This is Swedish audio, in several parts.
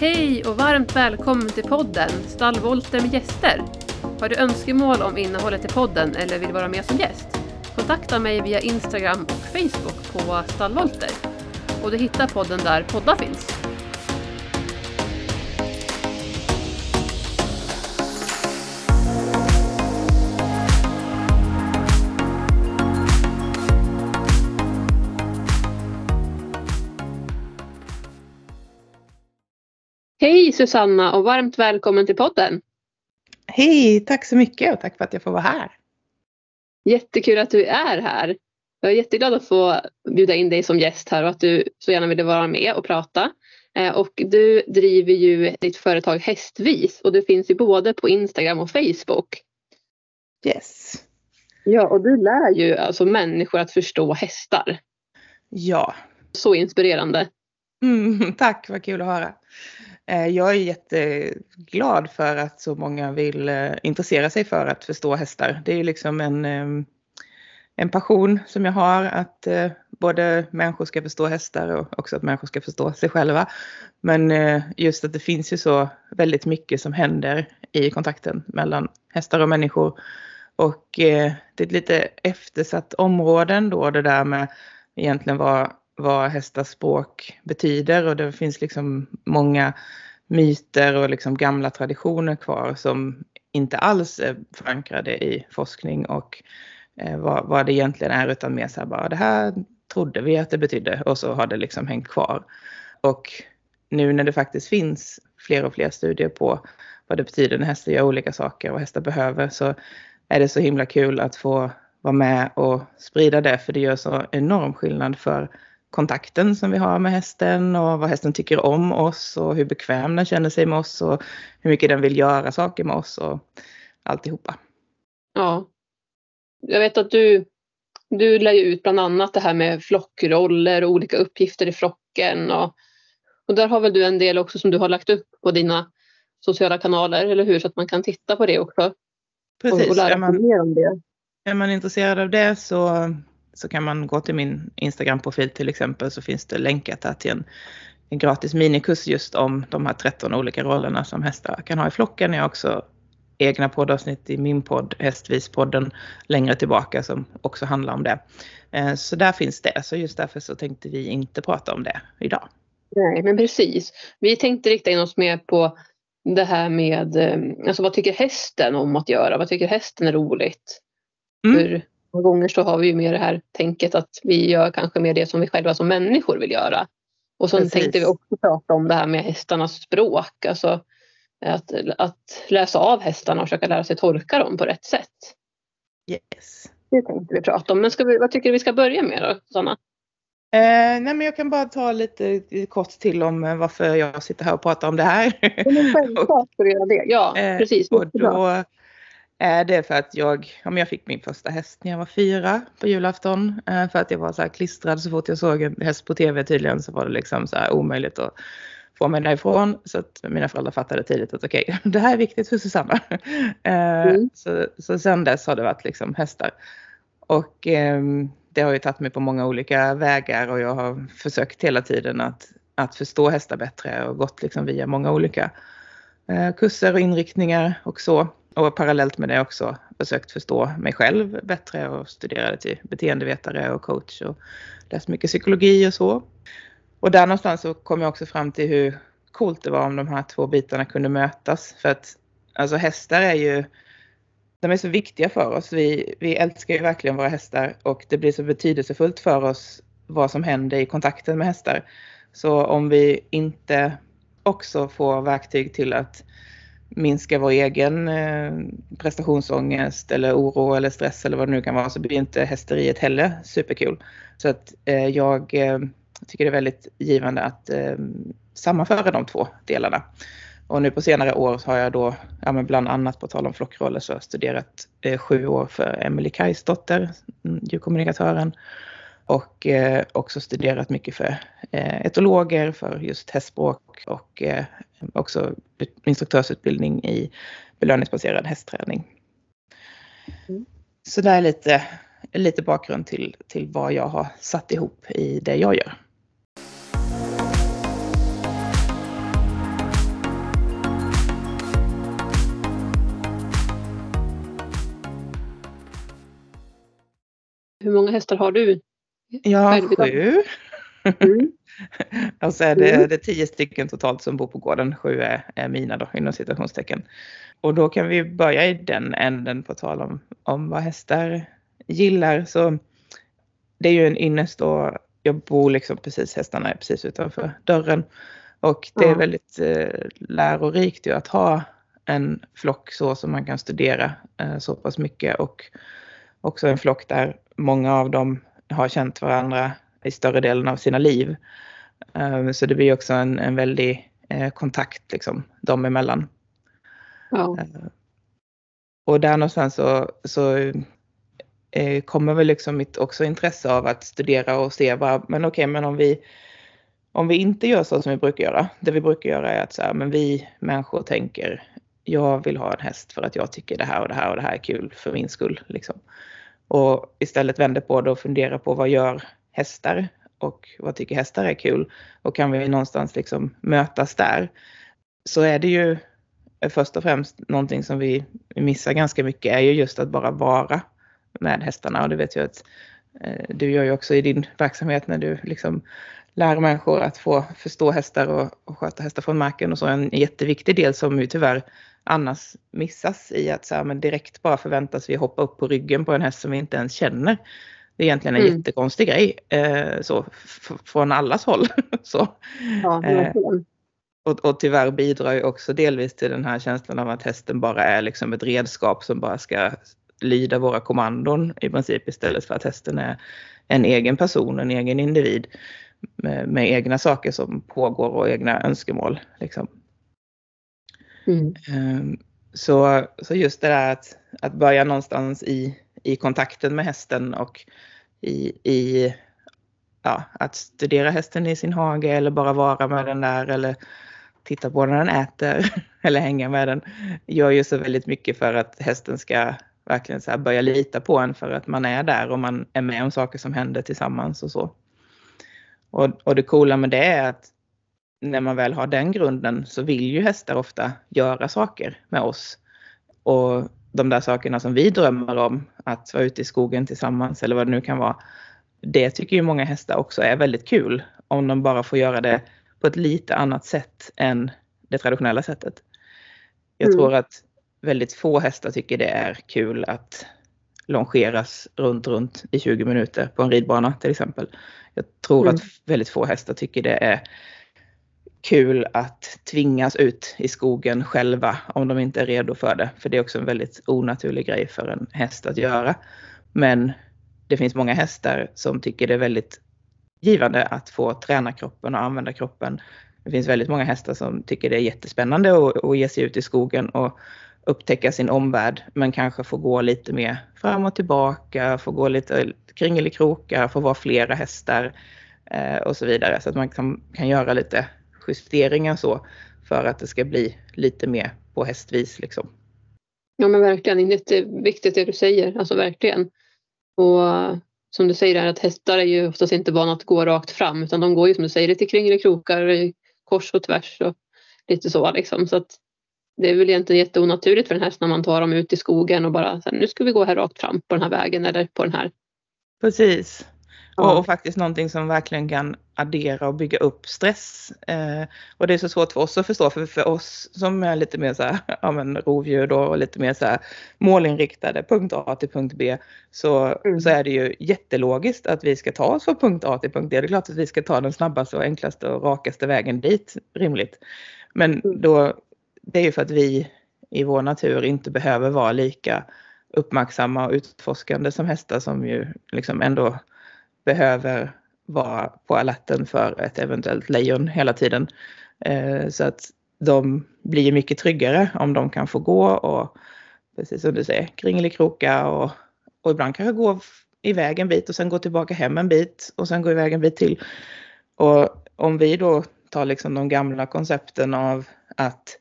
Hej och varmt välkommen till podden Stallvolter med gäster. Har du önskemål om innehållet i podden eller vill vara med som gäst? Kontakta mig via Instagram och Facebook på Stallvolter. Och du hittar podden där poddar finns. Hej Susanna och varmt välkommen till podden. Hej, tack så mycket och tack för att jag får vara här. Jättekul att du är här. Jag är jätteglad att få bjuda in dig som gäst här och att du så gärna ville vara med och prata. Eh, och du driver ju ditt företag Hästvis och du finns ju både på Instagram och Facebook. Yes. Ja, och du lär ju alltså människor att förstå hästar. Ja. Så inspirerande. Mm, tack, vad kul att höra. Eh, jag är jätteglad för att så många vill eh, intressera sig för att förstå hästar. Det är ju liksom en, en passion som jag har att eh, både människor ska förstå hästar och också att människor ska förstå sig själva. Men just att det finns ju så väldigt mycket som händer i kontakten mellan hästar och människor. Och det är ett lite eftersatt område då det där med egentligen vad vad hästars språk betyder och det finns liksom många myter och liksom gamla traditioner kvar som inte alls är förankrade i forskning och eh, vad, vad det egentligen är utan mer så här bara det här trodde vi att det betydde och så har det liksom hängt kvar. Och nu när det faktiskt finns fler och fler studier på vad det betyder när hästar gör olika saker och vad hästar behöver så är det så himla kul att få vara med och sprida det för det gör så enorm skillnad för kontakten som vi har med hästen och vad hästen tycker om oss och hur bekväm den känner sig med oss och hur mycket den vill göra saker med oss och alltihopa. Ja. Jag vet att du, du lär ju ut bland annat det här med flockroller och olika uppgifter i flocken och, och där har väl du en del också som du har lagt upp på dina sociala kanaler, eller hur? Så att man kan titta på det också. Precis. Och, och lära sig mer om det. Är man intresserad av det så så kan man gå till min Instagram-profil till exempel så finns det länkat där till en, en gratis minikurs just om de här 13 olika rollerna som hästar kan ha i flocken. Jag har också egna poddavsnitt i min podd Hästvispodden längre tillbaka som också handlar om det. Eh, så där finns det. Så just därför så tänkte vi inte prata om det idag. Nej, men precis. Vi tänkte rikta in oss mer på det här med, eh, alltså vad tycker hästen om att göra? Vad tycker hästen är roligt? Mm. Hur, Många gånger så har vi ju mer det här tänket att vi gör kanske mer det som vi själva som människor vill göra. Och så tänkte vi också prata om det här med hästarnas språk. Alltså att, att läsa av hästarna och försöka lära sig tolka dem på rätt sätt. Yes. Det tänkte vi prata om. Men ska vi, vad tycker du vi ska börja med då, Sanna? Eh, nej men jag kan bara ta lite kort till om eh, varför jag sitter här och pratar om det här. Men självklart ska du göra det. Ja, eh, precis. Och då, är det för att jag, om jag fick min första häst när jag var fyra på julafton. Eh, för att jag var så här klistrad så fort jag såg en häst på tv tydligen så var det liksom så här omöjligt att få mig därifrån. Så att mina föräldrar fattade tidigt att okej, okay, det här är viktigt för Susanna. Eh, mm. Så, så sen dess har det varit liksom hästar. Och eh, det har ju tagit mig på många olika vägar och jag har försökt hela tiden att, att förstå hästar bättre och gått liksom via många olika kurser och inriktningar och så. Och parallellt med det också försökt förstå mig själv bättre och studerade till beteendevetare och coach och läst mycket psykologi och så. Och där någonstans så kom jag också fram till hur coolt det var om de här två bitarna kunde mötas. För att alltså hästar är ju, de är så viktiga för oss. Vi, vi älskar ju verkligen våra hästar och det blir så betydelsefullt för oss vad som händer i kontakten med hästar. Så om vi inte också får verktyg till att minska vår egen eh, prestationsångest eller oro eller stress eller vad det nu kan vara så blir inte hästeriet heller superkul. Så att eh, jag eh, tycker det är väldigt givande att eh, sammanföra de två delarna. Och nu på senare år har jag då, ja men bland annat på tal om flockroller, så har jag studerat eh, sju år för Emelie Kajsdotter, mm, djurkommunikatören och eh, också studerat mycket för eh, etologer, för just hästspråk och eh, också instruktörsutbildning i belöningsbaserad hästträning. Mm. Så det är lite, lite bakgrund till, till vad jag har satt ihop i det jag gör. Hur många hästar har du jag har sju. Mm. och så är det, mm. det är tio stycken totalt som bor på gården. Sju är, är mina då inom citationstecken. Och då kan vi börja i den änden på tal om, om vad hästar gillar. Så det är ju en ynnest och jag bor liksom precis, hästarna är precis utanför dörren. Och det är väldigt eh, lärorikt ju att ha en flock så som man kan studera eh, så pass mycket och också en flock där många av dem har känt varandra i större delen av sina liv. Eh, så det blir också en, en väldig eh, kontakt liksom dem emellan. Ja. Eh, och där någonstans så, så eh, kommer väl liksom mitt också intresse av att studera och se vad, men okej, okay, men om vi om vi inte gör så som vi brukar göra, det vi brukar göra är att så här, men vi människor tänker jag vill ha en häst för att jag tycker det här och det här och det här är kul för min skull. Liksom. Och istället vänder på det och funderar på vad gör hästar och vad tycker hästar är kul? Och kan vi någonstans liksom mötas där? Så är det ju först och främst någonting som vi missar ganska mycket är ju just att bara vara med hästarna och det vet jag att eh, du gör ju också i din verksamhet när du liksom lär människor att få förstå hästar och, och sköta hästar från marken och så en jätteviktig del som ju tyvärr annars missas i att så här, men direkt bara förväntas vi hoppa upp på ryggen på en häst som vi inte ens känner. Det är egentligen en mm. jättekonstig grej eh, så, från allas håll. så. Ja, eh, och, och tyvärr bidrar ju också delvis till den här känslan av att hästen bara är liksom ett redskap som bara ska lyda våra kommandon i princip istället för att hästen är en egen person, en egen individ med, med egna saker som pågår och egna önskemål. Liksom. Mm. Ehm, så, så just det där att, att börja någonstans i, i kontakten med hästen och i, i ja, att studera hästen i sin hage eller bara vara med den där eller titta på när den äter eller hänga med den gör ju så väldigt mycket för att hästen ska verkligen så börja lita på en för att man är där och man är med om saker som händer tillsammans och så. Och, och det coola med det är att när man väl har den grunden så vill ju hästar ofta göra saker med oss. Och de där sakerna som vi drömmer om, att vara ute i skogen tillsammans eller vad det nu kan vara. Det tycker ju många hästar också är väldigt kul om de bara får göra det på ett lite annat sätt än det traditionella sättet. Jag mm. tror att väldigt få hästar tycker det är kul att longeras runt, runt i 20 minuter på en ridbana till exempel. Jag tror mm. att väldigt få hästar tycker det är kul att tvingas ut i skogen själva om de inte är redo för det. För det är också en väldigt onaturlig grej för en häst att göra. Men det finns många hästar som tycker det är väldigt givande att få träna kroppen och använda kroppen. Det finns väldigt många hästar som tycker det är jättespännande att, att ge sig ut i skogen och upptäcka sin omvärld men kanske få gå lite mer fram och tillbaka, få gå lite kringelikrokar, få vara flera hästar eh, och så vidare. Så att man kan, kan göra lite justeringar så för att det ska bli lite mer på hästvis liksom. Ja men verkligen, det är viktigt det du säger, alltså verkligen. Och som du säger att hästar är ju oftast inte vana att gå rakt fram utan de går ju som du säger lite kringelikrokar, kors och tvärs och lite så liksom. Så att det är väl egentligen jätteonaturligt för en häst när man tar dem ut i skogen och bara nu ska vi gå här rakt fram på den här vägen eller på den här. Precis. Och, och, faktiskt någonting som verkligen kan addera och bygga upp stress. Eh, och det är så svårt för oss att förstå, för för oss som är lite mer så här, ja men rovdjur då och lite mer så här målinriktade, punkt A till punkt B, så, mm. så är det ju jättelogiskt att vi ska ta oss från punkt A till punkt D. Det är klart att vi ska ta den snabbaste och enklaste och rakaste vägen dit, rimligt. Men mm. då, det är ju för att vi i vår natur inte behöver vara lika uppmärksamma och utforskande som hästar som ju liksom ändå behöver vara på alerten för ett eventuellt lejon hela tiden. Eh, så att de blir mycket tryggare om de kan få gå och precis som du säger kringelikroka och, och ibland kanske gå iväg en bit och sen gå tillbaka hem en bit och sen gå iväg en bit till. Och om vi då tar liksom de gamla koncepten av att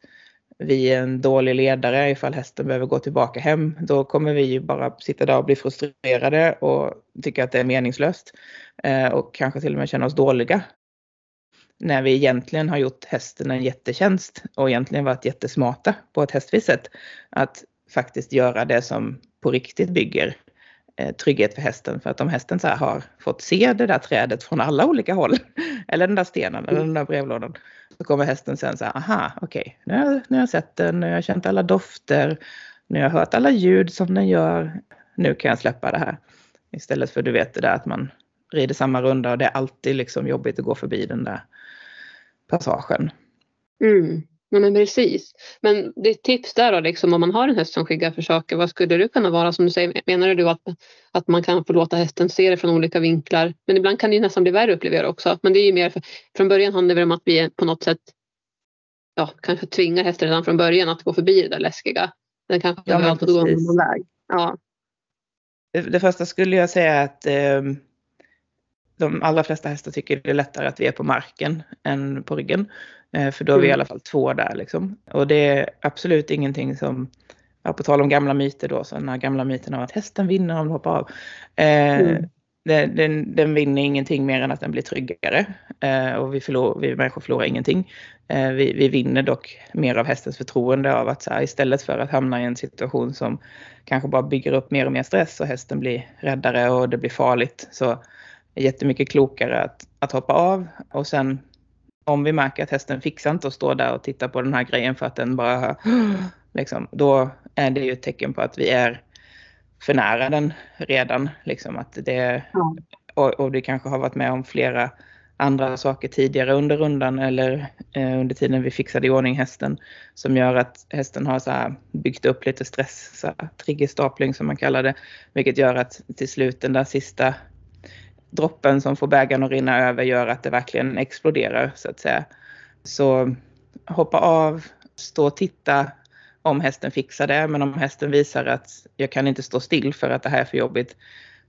vi är en dålig ledare ifall hästen behöver gå tillbaka hem. Då kommer vi ju bara sitta där och bli frustrerade och tycka att det är meningslöst. Eh, och kanske till och med känna oss dåliga. När vi egentligen har gjort hästen en jättetjänst och egentligen varit jättesmarta på ett hästvis sätt. Att faktiskt göra det som på riktigt bygger Eh, trygghet för hästen. För att om hästen så har fått se det där trädet från alla olika håll, eller den där stenen eller den där brevlådan, så kommer hästen sen säga, aha, okej, okay, nu, har, nu har jag sett den, nu har jag känt alla dofter, nu har jag hört alla ljud som den gör, nu kan jag släppa det här. Istället för du vet det där att man rider samma runda och det är alltid liksom jobbigt att gå förbi den där passagen. Mm. Ja, men precis. Men ditt tips där då, liksom, om man har en häst som skyggar för saker, vad skulle det kunna vara? Som du säger, menar du att, att man kan få låta hästen se det från olika vinklar? Men ibland kan det ju nästan bli värre upplever jag också. Men det är ju mer, för, från början handlar det om att vi på något sätt ja, kanske tvingar hästen redan från början att gå förbi det där läskiga. Den kanske ja, behöver alltid gå annan väg. Ja. Det, det första skulle jag säga att eh, de allra flesta hästar tycker det är lättare att vi är på marken än på ryggen. Eh, för då är vi i mm. alla fall två där liksom. Och det är absolut ingenting som, ja, på tal om gamla myter då, så den här gamla myten av att hästen vinner om du hoppar av. Eh, mm. den, den, den, vinner ingenting mer än att den blir tryggare. Eh, och vi, förlor, vi människor förlorar ingenting. Eh, vi, vi, vinner dock mer av hästens förtroende av att så här, istället för att hamna i en situation som kanske bara bygger upp mer och mer stress och hästen blir räddare och det blir farligt. Så är jättemycket klokare att, att hoppa av och sen om vi märker att hästen fixar inte att stå där och titta på den här grejen för att den bara liksom, då är det ju ett tecken på att vi är för nära den redan. Liksom, att det, och, och det kanske har varit med om flera andra saker tidigare under rundan eller eh, under tiden vi fixade i ordning hästen som gör att hästen har så byggt upp lite stress, så här, triggerstapling som man kallar det, vilket gör att till slut den där sista droppen som får bägaren att rinna över gör att det verkligen exploderar så att säga. Så hoppa av, stå och titta om hästen fixar det. Men om hästen visar att jag kan inte stå still för att det här är för jobbigt.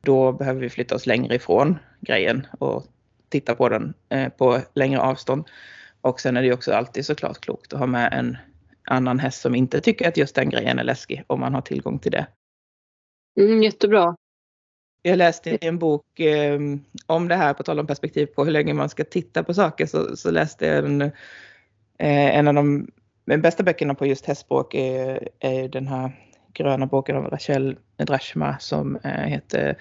Då behöver vi flytta oss längre ifrån grejen och titta på den eh, på längre avstånd. Och sen är det också alltid såklart klokt att ha med en annan häst som inte tycker att just den grejen är läskig om man har tillgång till det. Mm, jättebra. Jag läste i en bok eh, om det här, på tal om perspektiv på hur länge man ska titta på saker, så, så läste jag en, eh, en av de bästa böckerna på just hästspråk är, är den här gröna boken av Rachel Drashma som eh, heter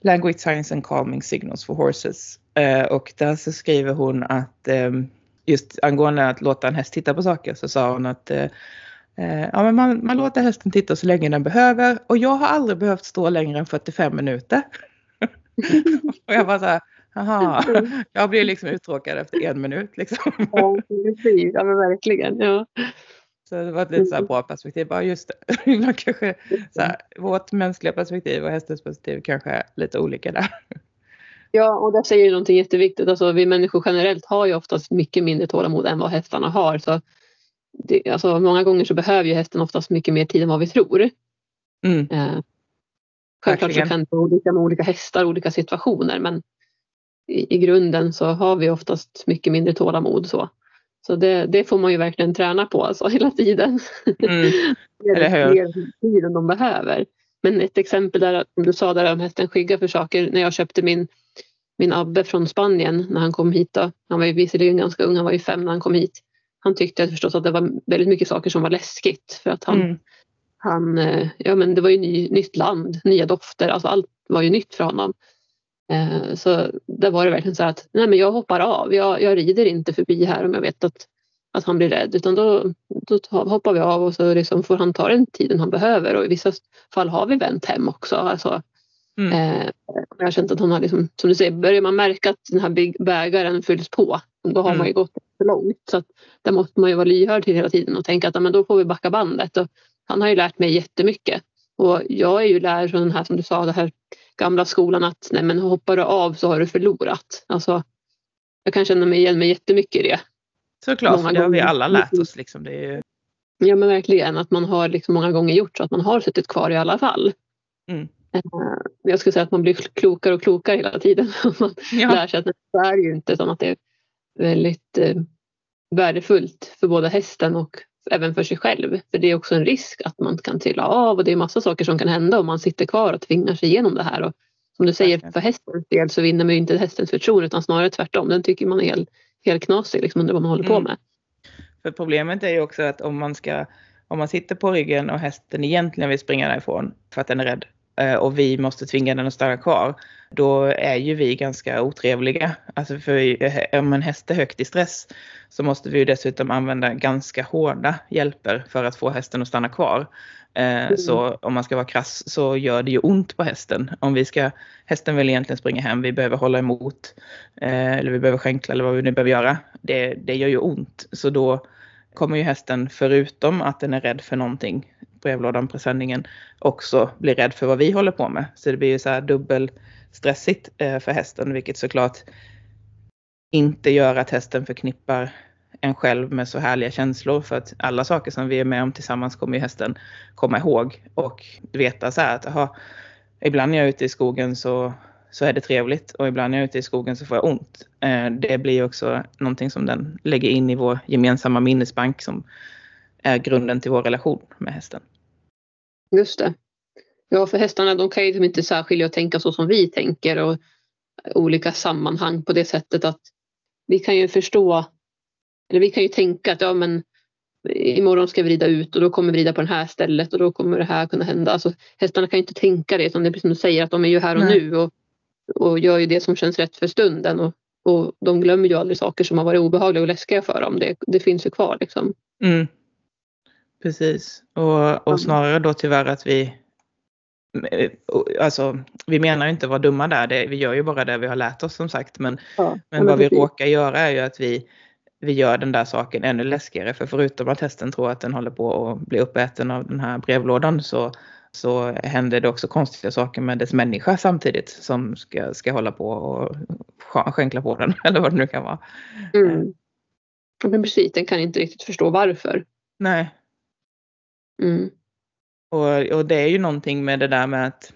Language Science and Calming Signals for Horses. Eh, och där så skriver hon att ehm, just angående att låta en häst titta på saker så sa hon att Eh, ja, men man, man låter hästen titta så länge den behöver och jag har aldrig behövt stå längre än 45 minuter. och jag var så här, Aha, jag blir liksom uttråkad efter en minut. Liksom. Ja, precis. Ja, men verkligen. Ja. Så det var ett lite så bra perspektiv. Ja, just det. Kanske, så här, vårt mänskliga perspektiv och hästens perspektiv kanske är lite olika där. Ja, och där säger du någonting jätteviktigt. Alltså, vi människor generellt har ju oftast mycket mindre tålamod än vad hästarna har. Så det, alltså, många gånger så behöver ju hästen oftast mycket mer tid än vad vi tror. Mm. Eh, självklart så kan det vara olika med olika hästar och olika situationer men i, i, grunden så har vi oftast mycket mindre tålamod. Så, så det, det får man ju verkligen träna på alltså, hela tiden. Mm. Eller hur? tid än de behöver. Men ett exempel där, som du sa där om hästen skyggar för saker. När jag köpte min, min Abbe från Spanien när han kom hit. Då. Han var ju visserligen ganska ung, han var ju fem när han kom hit han tyckte förstås att det var väldigt mycket saker som var läskigt för att han, mm. han eh, ja men det var ju ny, nytt land, nya dofter, alltså allt var ju nytt för honom. Eh, så där var det verkligen så att nej men jag hoppar av, jag, jag rider inte förbi här om jag vet att, att han blir rädd utan då, då hoppar vi av och så liksom får han ta den tiden han behöver och i vissa fall har vi vänt hem också. Alltså, Mm. Eh, jag har känt att han har liksom, som du säger, börjar man märka att den här bägaren fylls på, då har mm. man ju gått för långt. Så att där måste man ju vara lyhörd till hela tiden och tänka att men då får vi backa bandet. Och han har ju lärt mig jättemycket. Och jag är ju lärd från den här som du sa, den här gamla skolan att nej men hoppar du av så har du förlorat. Alltså, jag kan känna mig igen mig jättemycket i det. Såklart, för det har vi alla lärt oss. Liksom. Det är ju... Ja men verkligen, att man har liksom många gånger gjort så att man har suttit kvar i alla fall. Mm. Eh, jag skulle säga att man blir klokare och klokare hela tiden. man ja. lär sig att det är ju inte utan att det väldigt eh, värdefullt för både hästen och även för sig själv. För det är också en risk att man kan trilla av och det är massa saker som kan hända om man sitter kvar och tvingar sig igenom det här. Och som du säger, för hästens del så vinner man ju inte hästens förtroende utan snarare tvärtom. Den tycker man är helt, helt knasig, liksom, undrar vad man håller mm. på med. För problemet är ju också att om man ska om man sitter på ryggen och hästen egentligen vill springa därifrån för att den är rädd och vi måste tvinga den att stanna kvar, då är ju vi ganska otrevliga. Alltså för eh, om en häst är högt i stress så måste vi ju dessutom använda ganska hårda hjälper för att få hästen att stanna kvar. Mm. Så om man ska vara krass så gör det ju ont på hästen. Om vi ska, hästen vill egentligen springa hem, vi behöver hålla emot eller vi behöver skänkla eller vad vi nu behöver göra. Det, det gör ju ont. Så då kommer ju hästen förutom att den är rädd för någonting, brevlådan, presenningen, också blir rädd för vad vi håller på med. Så det blir ju så här dubbelstressigt eh, för hästen, vilket såklart inte gör att hästen förknippar en själv med så härliga känslor för att alla saker som vi är med om tillsammans kommer ju hästen komma ihåg och veta så här att aha, ibland när jag är ute i skogen så så är det trevligt och ibland när jag är ute i skogen så får jag ont. Eh, det blir också någonting som den lägger in i vår gemensamma minnesbank som är grunden till vår relation med hästen. Just det. Ja, för hästarna de kan ju liksom inte särskilja och tänka så som vi tänker och olika sammanhang på det sättet att vi kan ju förstå, eller vi kan ju tänka att ja men imorgon ska vi rida ut och då kommer vi rida på det här stället och då kommer det här kunna hända. Alltså, hästarna kan ju inte tänka det utan det är precis som du säger att de är ju här och Nej. nu och och gör ju det som känns rätt för stunden. Och, och de glömmer ju aldrig saker som har varit obehagliga och läskiga för dem. Det, det finns ju kvar liksom. Mm. Precis. Och, och snarare då tyvärr att vi Alltså, vi menar inte att vara dumma där, det, vi gör ju bara det vi har lärt oss som sagt. Men, ja, men vad vi råkar göra är ju att vi, vi gör den där saken ännu läskigare. För förutom att hästen tror att den håller på att bli uppäten av den här brevlådan så så händer det också konstiga saker med dess människa samtidigt som ska, ska hålla på och skänkla på den eller vad det nu kan vara. Mm. Men precis, den kan inte riktigt förstå varför. Nej. Mm. Och, och det är ju någonting med det där med att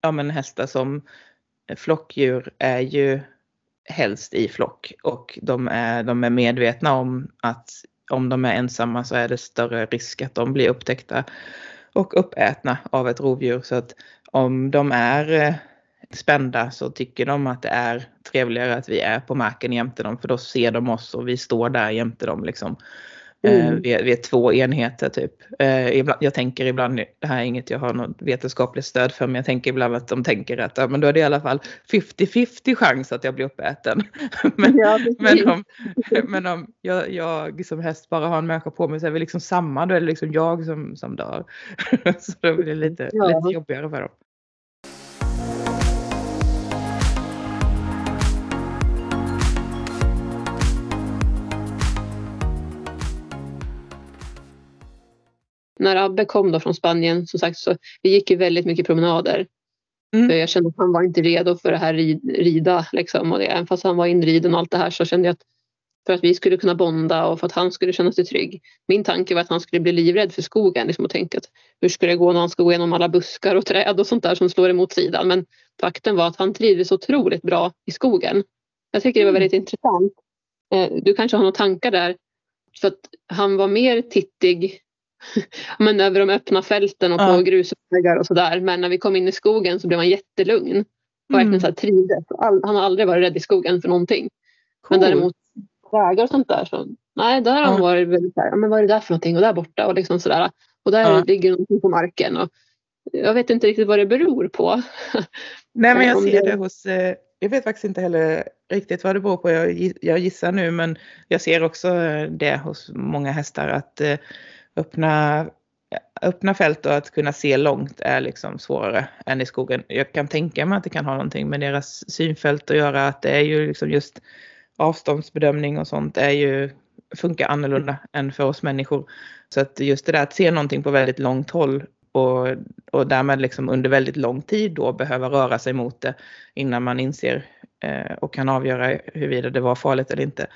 ja, men hästar som flockdjur är ju helst i flock och de är, de är medvetna om att om de är ensamma så är det större risk att de blir upptäckta och uppätna av ett rovdjur. Så att om de är eh, spända så tycker de att det är trevligare att vi är på marken jämte dem för då ser de oss och vi står där jämte dem. Liksom. Eh, mm. Vi, är, vi, är, två enheter typ. Eh, ibland, jag tänker ibland, det här är inget jag har något vetenskapligt stöd för, men jag tänker ibland att de tänker att ja, men då är det i alla fall 50-50 chans att jag blir uppäten. men, ja, men, om, men om jag, jag som häst bara har en människa på mig så är vi liksom samma, då är det liksom jag som, som dör. så då blir det lite, ja. lite jobbigare för dem. När Abbe kom då från Spanien, som sagt, så vi gick ju väldigt mycket promenader. Mm. För jag kände att han var inte redo för det här rida. Liksom. Och det, även fast han var inriden och allt det här så kände jag att för att vi skulle kunna bonda och för att han skulle känna sig trygg. Min tanke var att han skulle bli livrädd för skogen liksom, och tänka att hur ska det gå när han ska gå igenom alla buskar och träd och sånt där som slår emot sidan. Men faktum var att han trivdes otroligt bra i skogen. Jag tycker det var mm. väldigt mm. intressant. Eh, du kanske har några tankar där. För att han var mer tittig men över de öppna fälten och på ja. grusvägar och sådär. Men när vi kom in i skogen så blev han jättelugn. Och verkligen mm. så här trivdes. han har aldrig varit rädd i skogen för någonting. Cool. Men däremot vägar och sånt där så nej, där har han varit väldigt så här, men vad är det där för någonting och där borta och liksom sådär. Och där ja. ligger någonting på marken. Och jag vet inte riktigt vad det beror på. Nej men jag ser det hos, eh, jag vet faktiskt inte heller riktigt vad det beror på. Jag, gissar nu men jag ser också det hos många hästar att eh, öppna, öppna fält och att kunna se långt är liksom svårare än i skogen. Jag kan tänka mig att det kan ha någonting med deras synfält att göra. Att det är ju liksom just avståndsbedömning och sånt är ju, funkar annorlunda än för oss människor. Så att just det där att se någonting på väldigt långt håll och, och därmed liksom under väldigt lång tid då behöva röra sig mot det innan man inser eh, och kan avgöra huruvida det var farligt eller inte.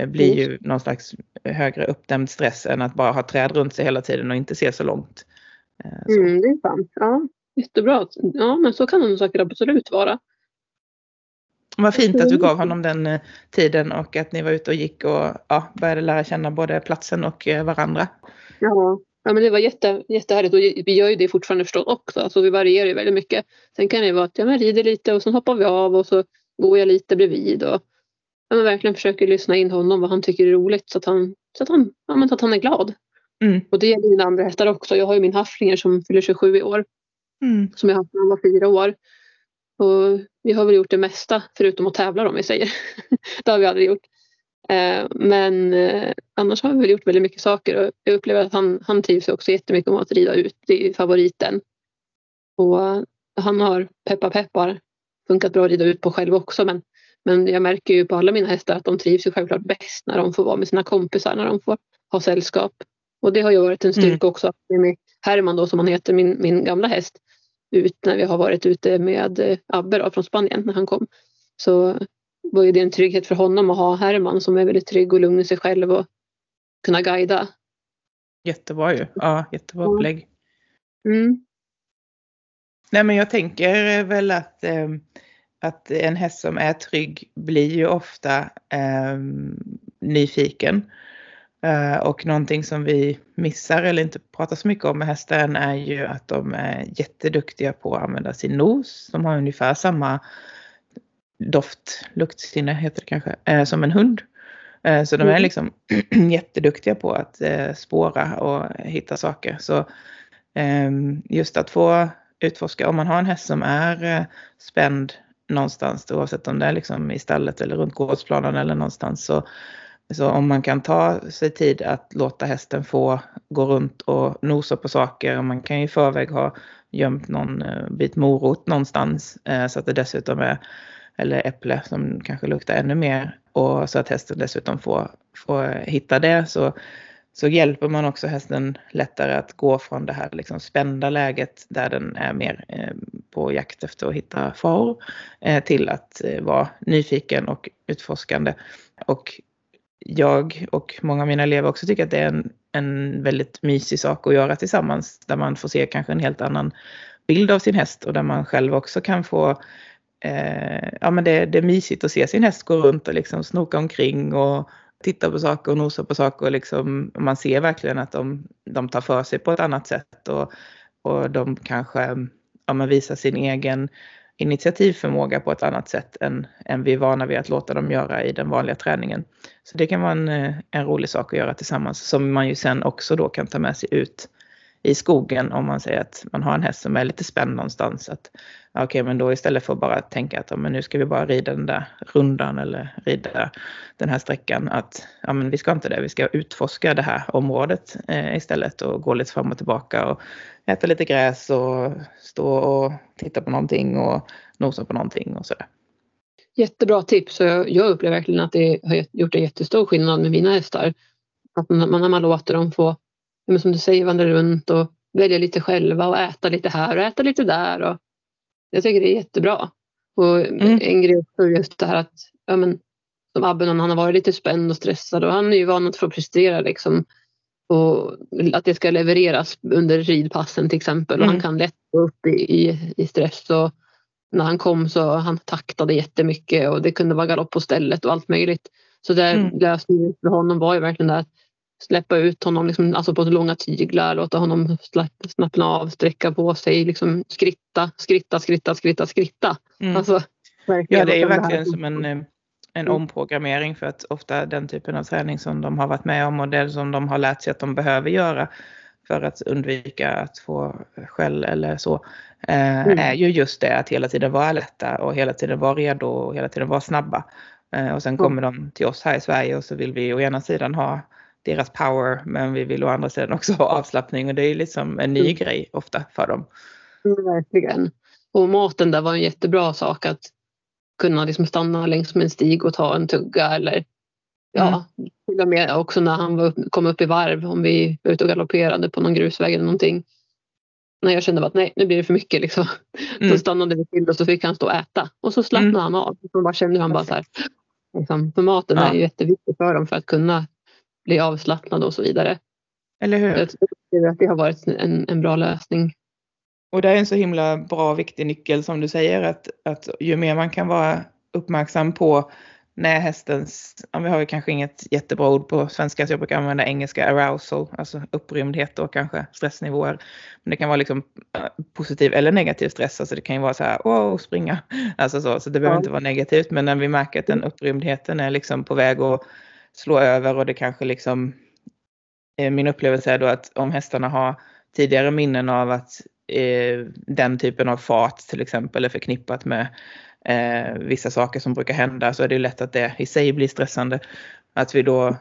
Eh, blir ju någon slags högre uppdämd stress än att bara ha träd runt sig hela tiden och inte se så långt. Eh, så. Mm, det är sant. Ja, jättebra. Ja, men så kan det säkert absolut vara. Vad fint att du gav honom den eh, tiden och att ni var ute och gick och ja, började lära känna både platsen och varandra. Ja, ja men det var jätte, jättehärligt och vi gör ju det fortfarande förstås också. Alltså vi varierar ju väldigt mycket. Sen kan det vara att jag rider lite och sen hoppar vi av och så går jag lite bredvid. Och, ja, verkligen försöker lyssna in honom vad han tycker är roligt så att han, så att han, ja, men att han är glad. Mm. Och det gäller mina andra hästar också. Jag har ju min hafflinger som fyller 27 i år. Mm. Som jag haft när han var fyra år. Och vi har väl gjort det mesta förutom att tävla om vi säger. det har vi aldrig gjort. Eh, men eh, annars har vi väl gjort väldigt mycket saker och jag upplever att han, han trivs också jättemycket med att rida ut. Det är favoriten. Och han har peppa peppar funkat bra att rida ut på själv också men, men jag märker ju på alla mina hästar att de trivs ju självklart bäst när de får vara med sina kompisar, när de får ha sällskap. Och det har ju varit en styrka mm. också med Herman då som han heter, min, min gamla häst, ut när vi har varit ute med eh, Abbe då, från Spanien när han kom. Så var ju det en trygghet för honom att ha Herman som är väldigt trygg och lugn i sig själv och kunna guida. Jättebra ju. Ja, jättebra upplägg. Mm. Nej men jag tänker väl att, eh, att en häst som är trygg blir ju ofta eh, nyfiken. Eh, och någonting som vi missar eller inte pratar så mycket om med hästen är ju att de är jätteduktiga på att använda sin nos. De har ungefär samma doft, luktsinne heter det kanske, eh, som en hund. Eh, så de är mm. liksom jätteduktiga på att eh, spåra och hitta saker. Så ehm, just att få utforska, om man har en häst som är spänd någonstans, oavsett om det är liksom i stallet eller runt gårdsplanen eller någonstans, så, så om man kan ta sig tid att låta hästen få gå runt och nosa på saker, man kan ju i förväg ha gömt någon eh, bit morot någonstans eh, så att det dessutom är eller äpple som kanske luktar ännu mer och så att hästen dessutom får, får hitta det så, så hjälper man också hästen lättare att gå från det här liksom spända läget där den är mer eh, på jakt efter att hitta faror eh, till att eh, vara nyfiken och utforskande. Och jag och många av mina elever också tycker att det är en, en väldigt mysig sak att göra tillsammans där man får se kanske en helt annan bild av sin häst och där man själv också kan få eh, ja, men det, det är mysigt att se sin häst gå runt och liksom snoka omkring och titta på saker och nosa på saker och liksom, man ser verkligen att de, de tar för sig på ett annat sätt och, och de kanske ja, men visar sin egen initiativförmåga på ett annat sätt än, än vi är vana vid att låta dem göra i den vanliga träningen. Så det kan vara en, en rolig sak att göra tillsammans som man ju sen också då kan ta med sig ut i skogen om man säger att man har en häst som är lite spänd någonstans. Att, Okej, okay, men då istället för att bara tänka att men nu ska vi bara rida den där rundan eller rida den här sträckan. Att ja, men vi ska inte det, vi ska utforska det här området eh, istället och gå lite fram och tillbaka och äta lite gräs och stå och titta på någonting och nosa på någonting och sådär. Jättebra tips och jag upplever verkligen att det har gjort en jättestor skillnad med mina hästar. Att när man låter dem få men som du säger, vandra runt och välja lite själva och äta lite här och äta lite där. Och jag tycker det är jättebra. Och mm. en grej också just det här att ja, men, som Abbe, han har varit lite spänd och stressad och han är ju van att få prestera liksom. Och att det ska levereras under ridpassen till exempel mm. och han mm. kan lätt gå upp i, i, i stress. Och när han kom så han taktade jättemycket och det kunde vara galopp på stället och allt möjligt. Så där mm. lösningen för honom var ju verkligen det att släppa ut honom liksom, alltså på långa tyglar, låta honom slappna av, sträcka på sig, liksom skritta, skritta, skritta, skritta, skritta. Mm. Alltså, ja, det är ju verkligen som en, eh, en mm. omprogrammering för att ofta den typen av träning som de har varit med om och det som de har lärt sig att de behöver göra för att undvika att få skäll eller så, eh, mm. är ju just det att hela tiden vara alerta och hela tiden vara redo och hela tiden vara snabba. Eh, och sen kommer de till oss här i Sverige och så vill vi å ena sidan ha deras power men vi vill å andra sidan också ha avslappning och det är liksom en ny mm. grej ofta för dem. Mm, verkligen. Och maten där var en jättebra sak att kunna liksom stanna längs med en stig och ta en tugga eller ja, mm. till och med också när han var, kom upp i varv om vi var ute och galopperade på någon grusväg eller någonting. När jag kände att nej, nu blir det för mycket liksom. Mm. Då stannade vi till och så fick han stå och äta och så slappnade mm. han av. Och bara kände han bara så här, liksom, för maten ja. är ju jätteviktig för dem för att kunna bli avslappnad och så vidare. Eller hur? Jag tror att det har varit en, en bra lösning. Och det är en så himla bra viktig nyckel som du säger att, att ju mer man kan vara uppmärksam på när hästens, vi har ju kanske inget jättebra ord på svenska så jag brukar använda engelska arousal, alltså upprymdhet och kanske stressnivåer. Men det kan vara liksom äh, positiv eller negativ stress, alltså det kan ju vara så här, åh, springa, alltså så, så det behöver ja. inte vara negativt, men när vi märker att den upprymdheten är liksom på väg att slå över och det kanske liksom min upplevelse är då att om hästarna har tidigare minnen av att eh, den typen av fart till exempel är förknippat med eh, vissa saker som brukar hända så är det lätt att det i sig blir stressande. Att vi då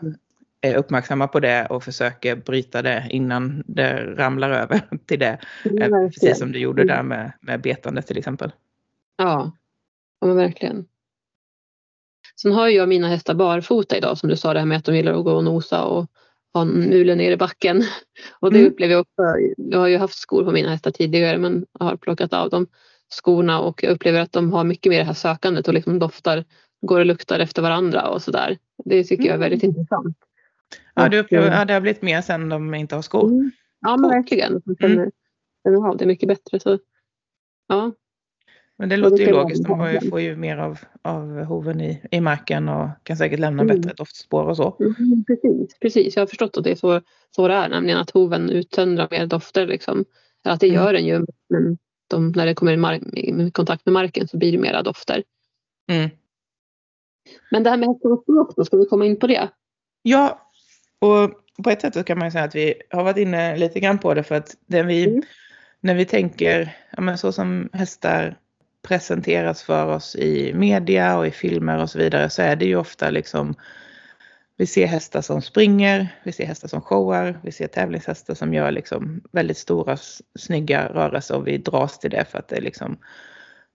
är uppmärksamma på det och försöker bryta det innan det ramlar över till det. Mm, precis som du gjorde där med, med betande till exempel. Ja, ja verkligen. Sen har jag mina hästar barfota idag som du sa det här med att de gillar att gå och nosa och ha mulen ner i backen. Och det mm. upplever jag också. Jag har ju haft skor på mina hästar tidigare men har plockat av dem skorna och jag upplever att de har mycket mer det här sökandet och liksom doftar, går och luktar efter varandra och sådär. Det tycker jag är väldigt mm. intressant. Ja, du upplever, ja, det har blivit mer sen de inte har skor. Mm. Ja, men verkligen. De känner, känner av det mycket bättre. Så, ja. Men det låter ju logiskt. De ju, får ju mer av, av hoven i, i marken och kan säkert lämna mm. bättre doftspår och så. Mm, precis, precis, jag har förstått att det är så, så det är, nämligen att hoven utsöndrar mer dofter. Liksom. Att det mm. gör den ju, men de, när det kommer i, mark, i, kontakt med marken så blir det mera dofter. Mm. Men det här med språk då, ska vi komma in på det? Ja, och på ett sätt kan man ju säga att vi har varit inne lite grann på det för att det vi, mm. när vi tänker, ja men så som hästar presenteras för oss i media och i filmer och så vidare så är det ju ofta liksom vi ser hästar som springer, vi ser hästar som showar, vi ser tävlingshästar som gör liksom väldigt stora snygga rörelser och vi dras till det för att det är liksom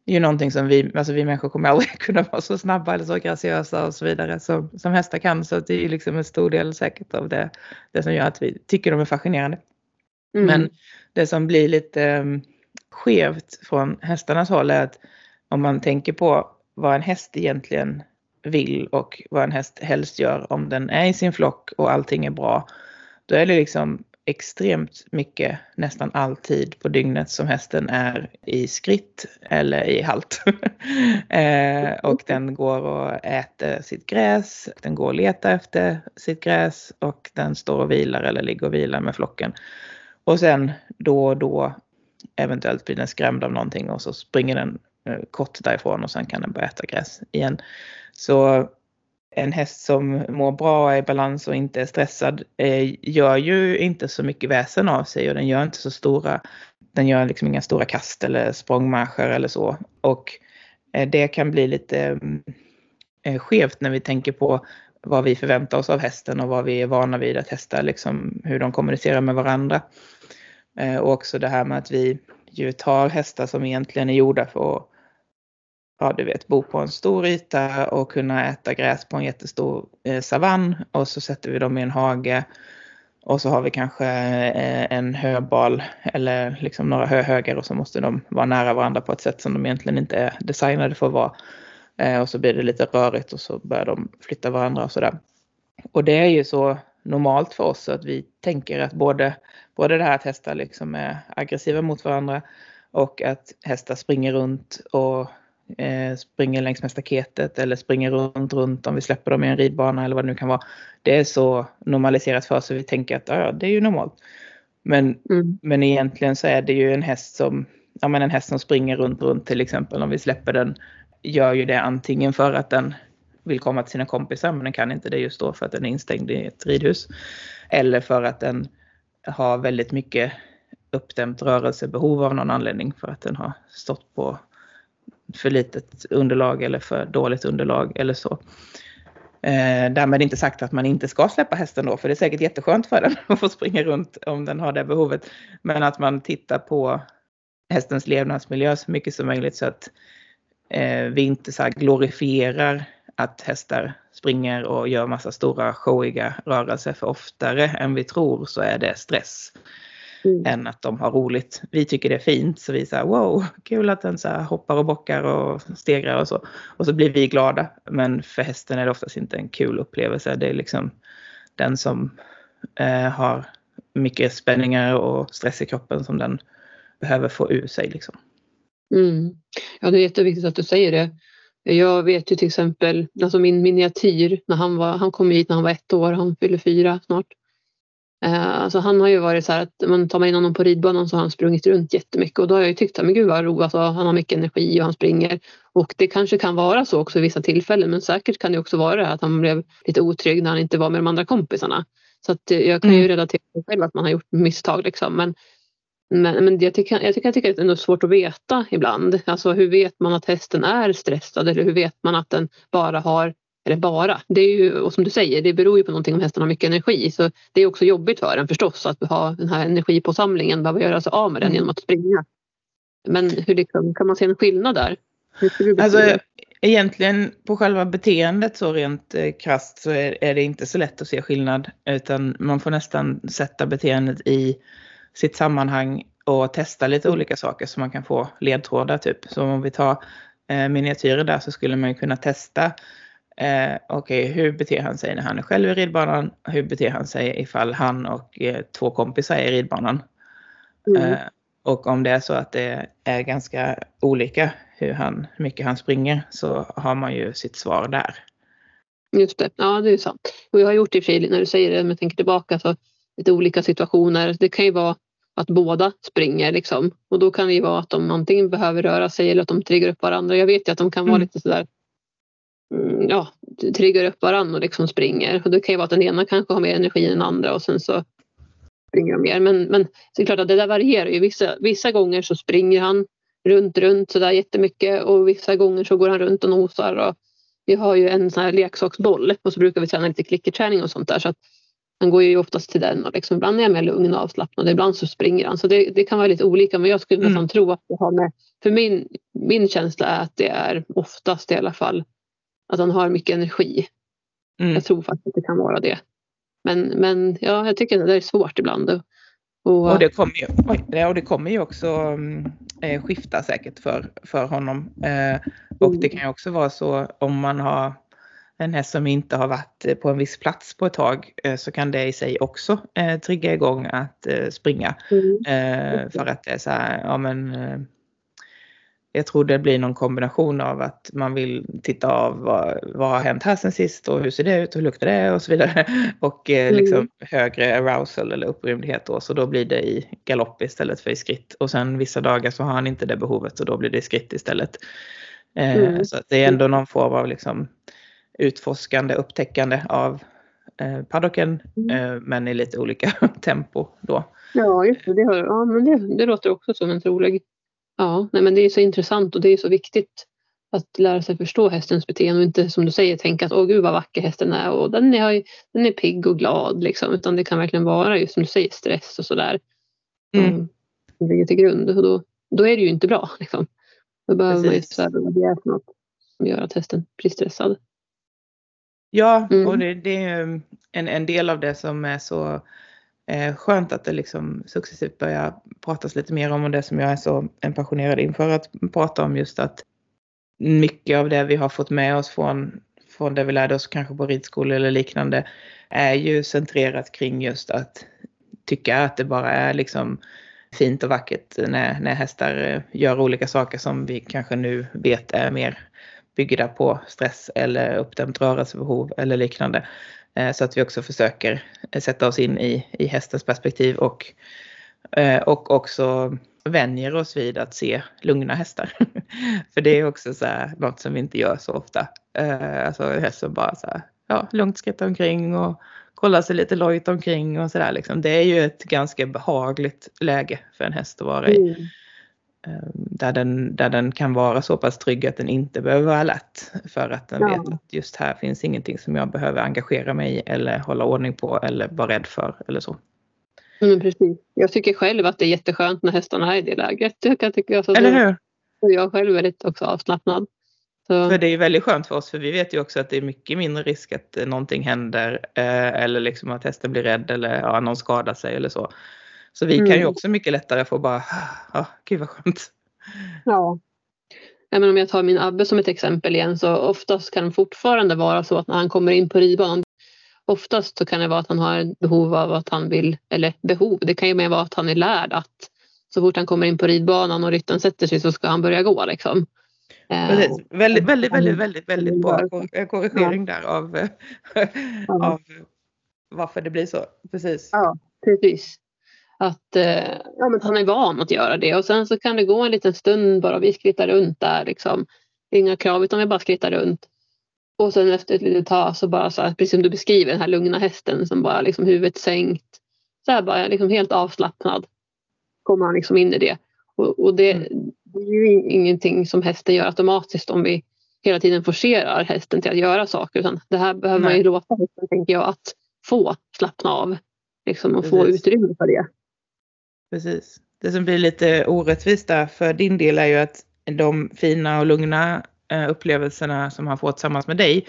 det är ju någonting som vi, alltså vi människor kommer aldrig kunna vara så snabba eller så graciösa och så vidare som, som hästar kan. Så det är ju liksom en stor del säkert av det, det som gör att vi tycker de är fascinerande. Mm. Men det som blir lite skevt från hästarnas håll är att om man tänker på vad en häst egentligen vill och vad en häst helst gör om den är i sin flock och allting är bra. Då är det liksom extremt mycket, nästan alltid på dygnet som hästen är i skritt eller i halt. eh, och den går och äter sitt gräs, den går och letar efter sitt gräs och den står och vilar eller ligger och vilar med flocken. Och sen då och då eventuellt blir den skrämd av någonting och så springer den eh, kort därifrån och sen kan den börja äta gräs igen. Så en häst som mår bra, är i balans och inte är stressad eh, gör ju inte så mycket väsen av sig och den gör inte så stora, den gör liksom inga stora kast eller språngmarscher eller så. Och eh, det kan bli lite mm, eh, skevt när vi tänker på vad vi förväntar oss av hästen och vad vi är vana vid att hästar, liksom hur de kommunicerar med varandra. Eh, och också det här med att vi ju tar hästar som egentligen är gjorda för att ja, du vet, bo på en stor yta och kunna äta gräs på en jättestor eh, savann och så sätter vi dem i en hage och så har vi kanske eh, en höbal eller liksom några höhögar och så måste de vara nära varandra på ett sätt som de egentligen inte är designade för att vara. Eh, och så blir det lite rörigt och så börjar de flytta varandra och sådär. Och det är ju så normalt för oss att vi tänker att både, både det här att hästar liksom är aggressiva mot varandra och att hästar springer runt och eh, springer längs med staketet eller springer runt, runt om vi släpper dem i en ridbana eller vad det nu kan vara. Det är så normaliserat för oss så vi tänker att ja, det är ju normalt. Men, mm. men egentligen så är det ju en häst som, ja men en häst som springer runt, runt till exempel om vi släpper den gör ju det antingen för att den vill komma till sina kompisar men den kan inte det just då för att den är instängd i ett ridhus. Eller för att den har väldigt mycket uppdämt rörelsebehov av någon anledning för att den har stått på för litet underlag eller för dåligt underlag eller så. Eh, därmed inte sagt att man inte ska släppa hästen då, för det är säkert jätteskönt för den att få springa runt om den har det behovet. Men att man tittar på hästens levnadsmiljö så mycket som möjligt så att eh, vi inte så glorifierar att hästar springer och gör massa stora showiga rörelser för oftare än vi tror så är det stress mm. än att de har roligt. Vi tycker det är fint så vi säger wow, kul att den så hoppar och bockar och stegrar och så. Och så blir vi glada. Men för hästen är det oftast inte en kul upplevelse. Det är liksom den som eh, har mycket spänningar och stress i kroppen som den behöver få ur sig. Liksom. Mm. Ja, det är jätteviktigt att du säger det. Jag vet ju till exempel, alltså min miniatyr, när han, var, han kom hit när han var ett år, han fyller fyra snart. Eh, alltså han har ju varit så här att man tar man in honom på ridbanan så har han sprungit runt jättemycket och då har jag ju tyckt att men gud vad roligt, alltså, han har mycket energi och han springer. Och det kanske kan vara så också i vissa tillfällen men säkert kan det också vara att han blev lite otrygg när han inte var med de andra kompisarna. Så att eh, jag kan ju mm. relatera till själv att man har gjort misstag liksom. Men Men, men jag, tycker, jag, tycker, jag tycker att det är svårt att veta ibland. Alltså hur vet man att hästen är stressad eller hur vet man att den bara har eller bara, det är ju, och som du säger, det beror ju på någonting om hästen har mycket energi. Så det är också jobbigt för den förstås att ha den här energipåsamlingen, behöva göra sig av med den mm. genom att springa. Men hur liksom, kan man se en skillnad där? Alltså, egentligen på själva beteendet så rent eh, krasst så är, är, det inte så lätt att se skillnad utan man får nästan sätta beteendet i sitt sammanhang och testa lite olika saker så man kan få ledtrådar typ. Så om vi tar eh, miniatyrer där så skulle man ju kunna testa Eh, Okej, okay, hur beter han sig när han är själv i ridbanan? Hur beter han sig ifall han och eh, två kompisar är i ridbanan? Mm. Eh, och om det är så att det är ganska olika hur, han, hur mycket han springer så har man ju sitt svar där. Just det, ja det är sant. Och jag har gjort det i när du säger det, om jag tänker tillbaka, så lite olika situationer. Det kan ju vara att båda springer liksom. Och då kan det ju vara att de antingen behöver röra sig eller att de triggar upp varandra. Jag vet ju att de kan vara mm. lite sådär Mm, ja, triggar upp varandra och liksom springer. Och det kan ju vara att den ena kanske har mer energi än den andra och sen så springer de mer. Men, men det är klart att det där varierar ju. Vissa, vissa gånger så springer han runt, runt sådär jättemycket och vissa gånger så går han runt och nosar. Och vi har ju en sån här leksaksboll och så brukar vi träna lite klickerträning och sånt där. Så att han går ju oftast till den och liksom, ibland är han mer lugn och avslappnad, ibland så springer han. Så det, det kan vara lite olika men jag skulle mm. nästan tro att det har med, för min, min känsla är att det är oftast i alla fall att han har mycket energi. Mm. Jag tror faktiskt att det kan vara det. Men, men ja, jag tycker att det är svårt ibland. Och, och, det, kommer ju, oj, och det kommer ju också eh, skifta säkert för, för honom. Eh, och det mm. kan ju också vara så om man har en häst som inte har varit på en viss plats på ett tag eh, så kan det i sig också eh, trigga igång att eh, springa. Mm. Eh, för att det är så här, ja men jag tror det blir någon kombination av att man vill titta av vad, vad har hänt här sen sist och hur ser det ut, hur luktar det och så vidare. Och eh, mm. liksom högre arousal eller upprymdhet då, så då blir det i galopp istället för i skritt. Och sen vissa dagar så har han inte det behovet och då blir det i skritt istället. Eh, mm. Så det är ändå någon form av liksom utforskande, upptäckande av eh, paddocken mm. eh, men i lite olika tempo då. Ja, just det. Har, ja, men det, det låter också som en trolig Ja, nej, men det är så intressant och det är så viktigt att lära sig förstå hästens beteende och inte som du säger tänka att åh gud vad vacker hästen är och den är, den är pigg och glad liksom utan det kan verkligen vara just som du säger stress och sådär. Mm. Som ligger till grund och då, då är det ju inte bra liksom. Då behöver Precis. man ju sådär, vad det är för något som gör att hästen blir stressad. Ja, mm. och det, det, är en, en del av det som är så eh, skönt att det liksom successivt börjar pratas lite mer om och det som jag är så passionerad inför att prata om just att mycket av det vi har fått med oss från, från det vi lärde oss kanske på ridskolor eller liknande är ju centrerat kring just att tycka att det bara är liksom fint och vackert när, när hästar eh, gör olika saker som vi kanske nu vet är mer byggda på stress eller uppdämt rörelsebehov eller liknande. Eh, så att vi också försöker eh, sätta oss in i, i hästens perspektiv och, eh, och också vänjer oss vid att se lugna hästar. För det är också så här, något som vi inte gör så ofta. Alltså häst som bara så här, ja, lugnt skrittar omkring och kollar sig lite lojt omkring och sådär. Liksom. Det är ju ett ganska behagligt läge för en häst att vara i. Mm. Ehm, där den, där den kan vara så pass trygg att den inte behöver vara lätt. För att den ja. vet att just här finns ingenting som jag behöver engagera mig i eller hålla ordning på eller vara rädd för eller så. Mm, precis. Jag tycker själv att det är jätteskönt när hästarna är i det läget. Jag kan tycka så eller hur? Och jag själv är väldigt också avslappnad. Så. För det är väldigt skönt för oss för vi vet ju också att det är mycket mindre risk att någonting händer eh, eller liksom att hästen blir rädd eller ja, någon skadar sig eller så. Så vi mm. kan ju mm. också mycket lättare få bara, ja, ah, gud vad skönt. Ja. Men om jag tar min Abbe som ett exempel igen så oftast kan det fortfarande vara så att när han kommer in på ridbanan Oftast så kan det vara att han har behov av att han vill, eller behov, det kan ju mer vara att han är lärd att så fort han kommer in på ridbanan och ryttaren sätter sig så ska han börja gå liksom. Precis. Eh, väldigt, väldigt, väldigt, väldigt, väldigt bra korrigering där av, av varför det blir så. Precis. Ja, precis. Att eh, ja, men han är van att göra det och sen så kan det gå en liten stund bara vi skrittar runt där liksom. Inga krav utan vi bara skrittar runt. Och sen efter ett litet tag så bara så här, precis som du beskriver den här lugna hästen som bara liksom huvudet sänkt. Så här bara liksom helt avslappnad. kommer han liksom in i det. Och, och det, mm. det, är ju ingenting som hästen gör automatiskt om vi hela tiden forcerar hästen till att göra saker. Utan det här behöver Nej. man ju låta hästen, tänker jag, att få slappna av. Liksom, och Precis. få utrymme för det. Precis. Det som blir lite orättvist där för din del är ju att de fina och lugna eh, upplevelserna som han får tillsammans med dig,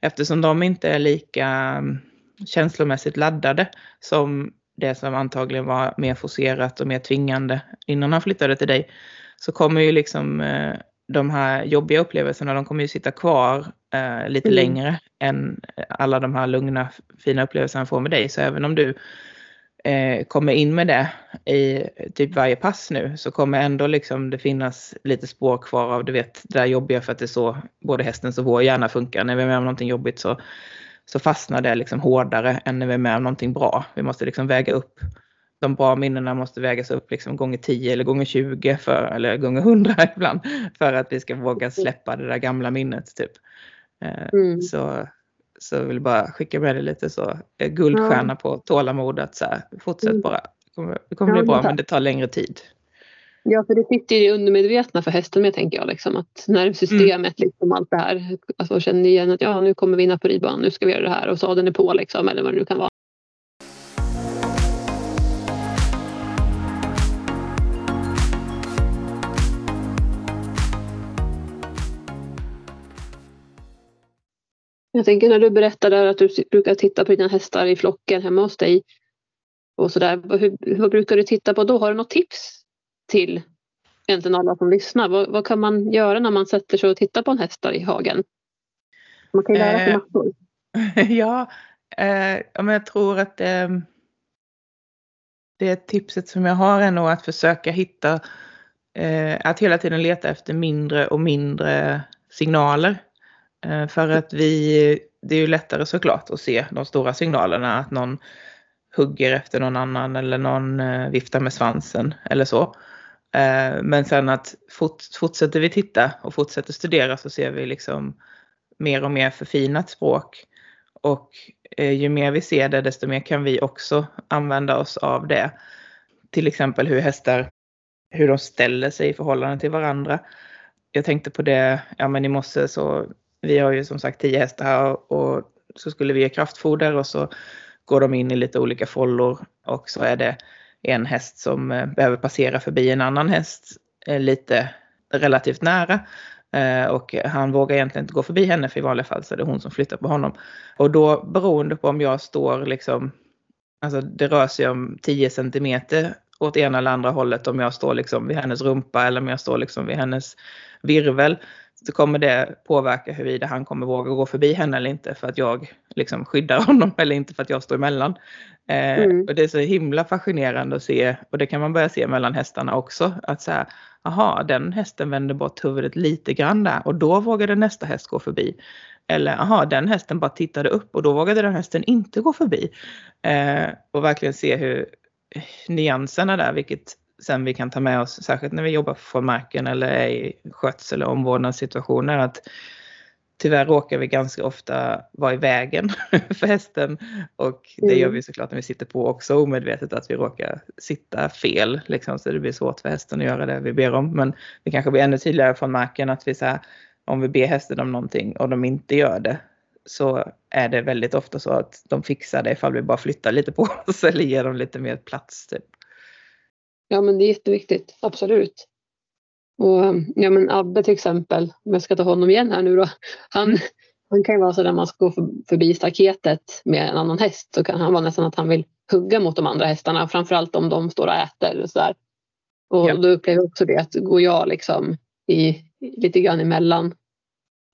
eftersom de inte är lika mm, känslomässigt laddade som det som antagligen var mer forcerat och mer tvingande innan han flyttade till dig, så kommer ju liksom eh, de här jobbiga upplevelserna, de kommer ju sitta kvar eh, lite mm. längre än alla de här lugna, fina upplevelserna han får med dig. Så även om du eh, kommer in med det i typ varje pass nu så kommer ändå liksom det finnas lite spår kvar av du vet det där jobbiga för att det är så både hästens och vår hjärna funkar. När vi är med om någonting jobbigt så, så fastnar det liksom hårdare än när vi är med om någonting bra. Vi måste liksom väga upp de bra minnena måste vägas upp liksom gånger 10 eller gånger 20 för, eller gånger 100 ibland för att vi ska våga släppa det där gamla minnet. Typ. Eh, mm. Så, så vill bara skicka med dig lite så eh, guldstjärna ja. på tålamod att så här, fortsätt mm. bara. Det kommer, det kommer ja, bli bra men det tar längre tid. Ja, för det sitter i undermedvetna för hästen med tänker jag. Liksom, att nervsystemet, mm. liksom allt det här. Alltså känner igen att ja, nu kommer vi in på ridbanan, nu ska vi göra det här och sadeln är på liksom, eller vad det nu kan vara. Jag tänker när du berättade att du brukar titta på dina hästar i flocken hemma hos dig. Och så där, hur, vad brukar du titta på då? Har du något tips till egentligen alla som lyssnar? Vad, vad, kan man göra när man sätter sig och tittar på en häst i hagen? Man kan ju lära sig eh, massor. Ja, eh, men jag tror att eh, det tipset som jag har är nog att försöka hitta, eh, att hela tiden leta efter mindre och mindre signaler. Eh, för att vi, det är ju lättare såklart att se de stora signalerna, att någon hugger efter någon annan eller någon eh, viftar med svansen eller så. Eh, men sen att fortsätter vi titta och fortsätter studera så ser vi liksom mer och mer förfinat språk. Och ju mer vi ser det desto mer kan vi också använda oss av det. Till exempel hur hästar, hur de ställer sig i förhållande till varandra. Jag tänkte på det, ja men i morse så vi har ju som sagt tio hästar här och så skulle vi ge kraftfoder och så går de in i lite olika follor och så är det en häst som eh, behöver passera förbi en annan häst eh, lite relativt nära. Eh, och han vågar egentligen inte gå förbi henne för i vanliga fall så är det hon som flyttar på honom. Och då beroende på om jag står liksom, alltså det rör sig om 10 centimeter åt ena eller andra hållet om jag står liksom vid hennes rumpa eller om jag står liksom vid hennes virvel så kommer det påverka huruvida han kommer våga gå förbi henne eller inte för att jag liksom skyddar honom eller inte för att jag står emellan. Eh, mm. och det är så himla fascinerande att se och det kan man börja se mellan hästarna också. Att så här, aha, den hästen vänder bort huvudet lite grann där och då vågade nästa häst gå förbi. Eller aha, den hästen bara tittade upp och då vågade den hästen inte gå förbi. Eh, och verkligen se hur nyanserna där, vilket sen vi kan ta med oss, särskilt när vi jobbar från marken eller är i skötsel och omvårdnadssituationer, att tyvärr råkar vi ganska ofta vara i vägen för hästen och det mm. gör vi såklart när vi sitter på också omedvetet att vi råkar sitta fel liksom, så det blir svårt för hästen att göra det vi ber om. Men det kanske blir ännu tydligare från marken att vi så här, om vi ber hästen om någonting och de inte gör det så är det väldigt ofta så att de fixar det ifall vi bara flyttar lite på oss eller ger dem lite mer plats. Typ. Ja men det är jätteviktigt, absolut. Och ja men Abbe till exempel, om jag ska ta honom igen här nu då. Han, han kan ju vara så när man ska gå förbi staketet med en annan häst så kan han vara nästan att han vill hugga mot de andra hästarna. Framförallt om de står och äter och sådär. Och ja. då upplever jag också det att går jag liksom i, lite grann emellan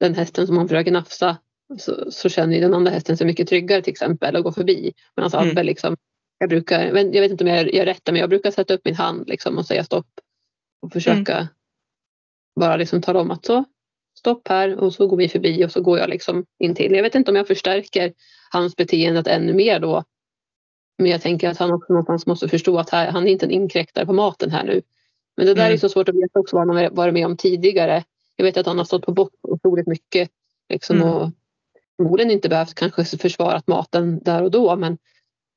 den hästen som han försöker nafsa så, så känner ju den andra hästen sig mycket tryggare till exempel och går förbi. Medan mm. Abbe liksom jag brukar, jag vet inte om jag gör rätt, men jag brukar sätta upp min hand liksom och säga stopp. Och försöka mm. bara liksom tala om att så, stopp här och så går vi förbi och så går jag liksom in till. Jag vet inte om jag förstärker hans beteende ännu mer då. Men jag tänker att han också någonstans måste förstå att här, han är inte en inkräktare på maten här nu. Men det där mm. är så svårt att veta också vad han har varit med om tidigare. Jag vet att han har stått på botten otroligt mycket. Liksom, mm. och förmodligen inte behövt kanske försvarat maten där och då men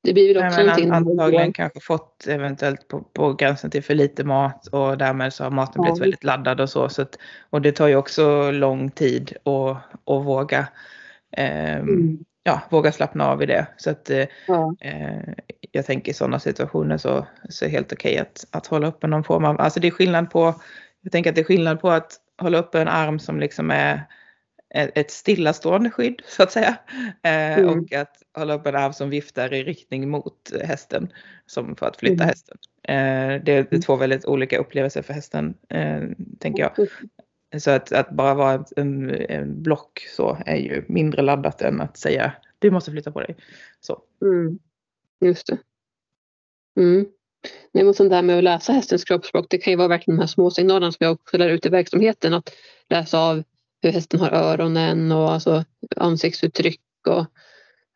Det blir väl också Nej, någonting. antagligen kanske fått eventuellt på, på gränsen till för lite mat och därmed så har maten blivit Ja. väldigt laddad och så. så att, och det tar ju också lång tid att, att våga, ehm, Mm. ja, våga slappna av i det. Så att eh, Ja. eh, jag tänker i sådana situationer så, så är det helt okej att, att hålla uppe någon form av, alltså det är skillnad på, jag tänker att det är skillnad på att hålla uppe en arm som liksom är ett stillastående skydd så att säga. Eh, Mm. Och att hålla upp en arm som viftar i riktning mot hästen som för att flytta Mm. hästen. Eh, det, är- är två väldigt olika upplevelser för hästen eh, tänker jag. Så att, att bara vara en, en block så är ju mindre laddat än att säga du måste flytta på dig. Så. Mm. Just det. Mm. Nej, men sånt där med att läsa hästens kroppsspråk, det kan ju vara verkligen de här små signalerna som jag också lär ut i verksamheten. Att läsa av hur hästen har öronen och alltså ansiktsuttryck och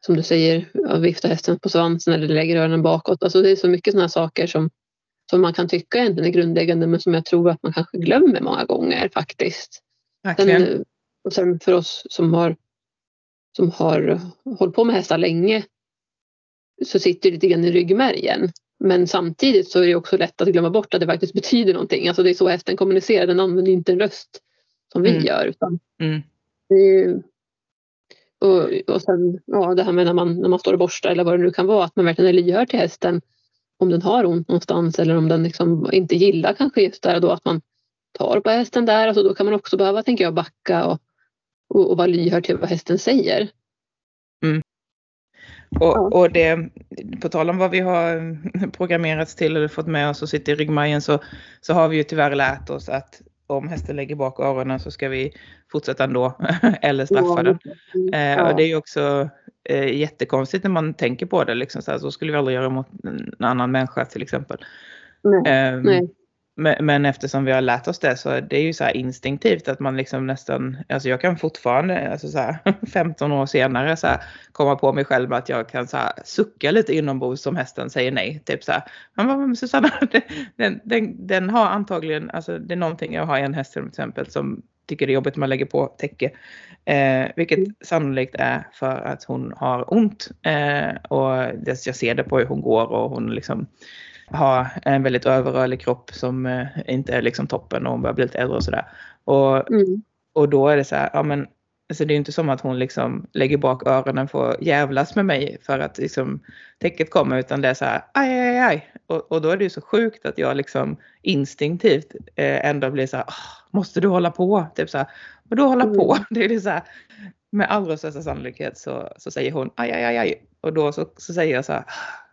som du säger, vifta hästen på svansen eller lägger öronen bakåt. Alltså det är så mycket sådana saker som, som man kan tycka egentligen är grundläggande men som jag tror att man kanske glömmer många gånger faktiskt. Verkligen. Sen, och sen för oss som har, som har hållit på med hästar länge så sitter det lite grann i ryggmärgen. Men samtidigt så är det också lätt att glömma bort att det faktiskt betyder någonting. Alltså det är så hästen kommunicerar, den använder inte en röst som vi Mm. gör. Utan Mm. ju, och, och sen ja, det här med när man, när man står och borstar eller vad det nu kan vara, att man verkligen är lyhörd till hästen. Om den har ont någonstans eller om den liksom inte gillar kanske just där och då att man tar på hästen där. Alltså då kan man också behöva, tänker jag, backa och, och, och vara lyhörd till vad hästen säger. Och, och det, på tal om vad vi har programmerats till eller fått med oss och sitter i ryggmärgen så, så har vi ju tyvärr lärt oss att om hästen lägger bak öronen så ska vi fortsätta ändå eller straffa den. Eh, Ja. och det är ju också eh, jättekonstigt när man tänker på det. Liksom, så, här, så skulle vi aldrig göra mot en annan människa till exempel. Nej. Ehm, Nej. Men, men eftersom vi har lärt oss det så är det ju så instinktivt att man liksom nästan, alltså jag kan fortfarande, alltså så här 15 år senare så här, komma på mig själv att jag kan så här sucka lite inombords som hästen säger nej. Typ så här, men Susanna, den, den, den har antagligen, alltså det är någonting, jag har en häst till exempel som tycker det är jobbigt om man lägger på täcke. Eh, vilket Mm. sannolikt är för att hon har ont. Eh, och jag ser det på hur hon går och hon liksom har en väldigt överrörlig kropp som eh, inte är liksom toppen och hon börjar bli lite äldre och sådär. Och, Mm. och då är det så här, ja men alltså det är inte som att hon liksom lägger bak öronen för att jävlas med mig för att liksom täcket kommer utan det är så här, aj, aj, aj. Och, och då är det ju så sjukt att jag liksom instinktivt eh, ändå blir så här, "Åh, måste du hålla på? Typ så här, och då hålla på? Mm. Det är det så här, med allra största sannolikhet så, så säger hon aj, aj, aj, aj. Och då så, så säger jag så här,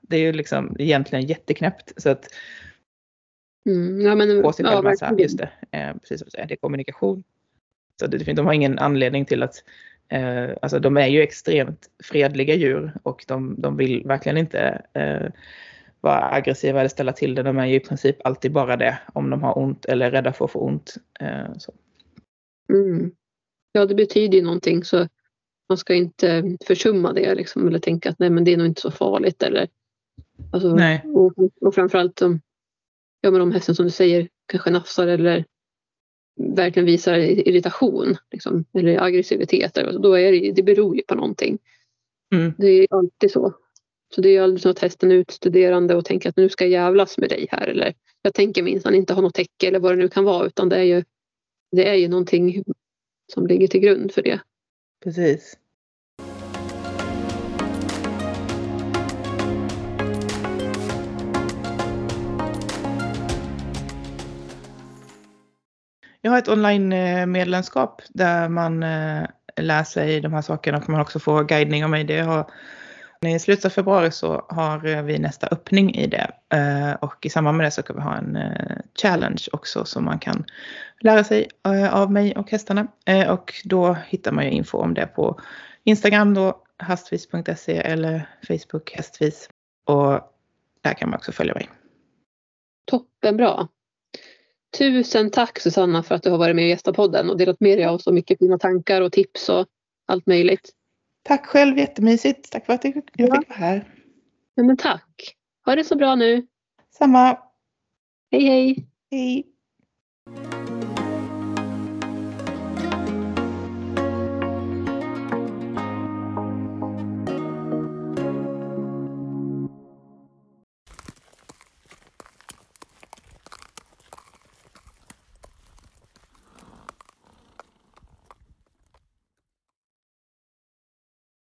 det är ju liksom egentligen jätteknäppt. Så att Mm. Ja, men, på sig ja, verkligen. just det, eh, precis som du säger, det är kommunikation. Så det, de har ingen anledning till att, eh, alltså de är ju extremt fredliga djur och de, de vill verkligen inte eh, vara aggressiva eller ställa till det. De är ju i princip alltid bara det om de har ont eller är rädda för att få ont. Eh, så. Mm. Ja, det betyder ju någonting så man ska inte försumma det liksom, eller tänka att nej, men det är nog inte så farligt. Eller, alltså, Nej. och, och framförallt om, ja, men om hästen som du säger kanske nafsar eller verkligen visar irritation liksom, eller aggressivitet. eller- Då är det, det beror ju på någonting. Mm. Det är alltid så. Så det är aldrig så att hästen är utstuderande och tänker att nu ska jag jävlas med dig här. Eller jag tänker minsann inte ha något täcke eller vad det nu kan vara. Utan det är ju, det är ju någonting som ligger till grund för det. Precis. Jag har ett online-medlemskap där man eh, lär sig de här sakerna och man också får guidning av mig. Det har, I slutet av februari så har eh, vi nästa öppning i det eh, och i samband med det så kan vi ha en challenge också som man kan lära sig av mig och hästarna. Och då hittar man ju info om det på Instagram då, hastvis.se eller Facebook hästvis. Och där kan man också följa mig. Toppenbra. Tusen tack Susanna för att du har varit med i Gästapodden och delat med dig av så mycket fina tankar och tips och allt möjligt. Tack själv, jättemysigt. Tack för att jag fick vara här. Ja, men tack. Ha det så bra nu. Samma. Hej hej. Hej.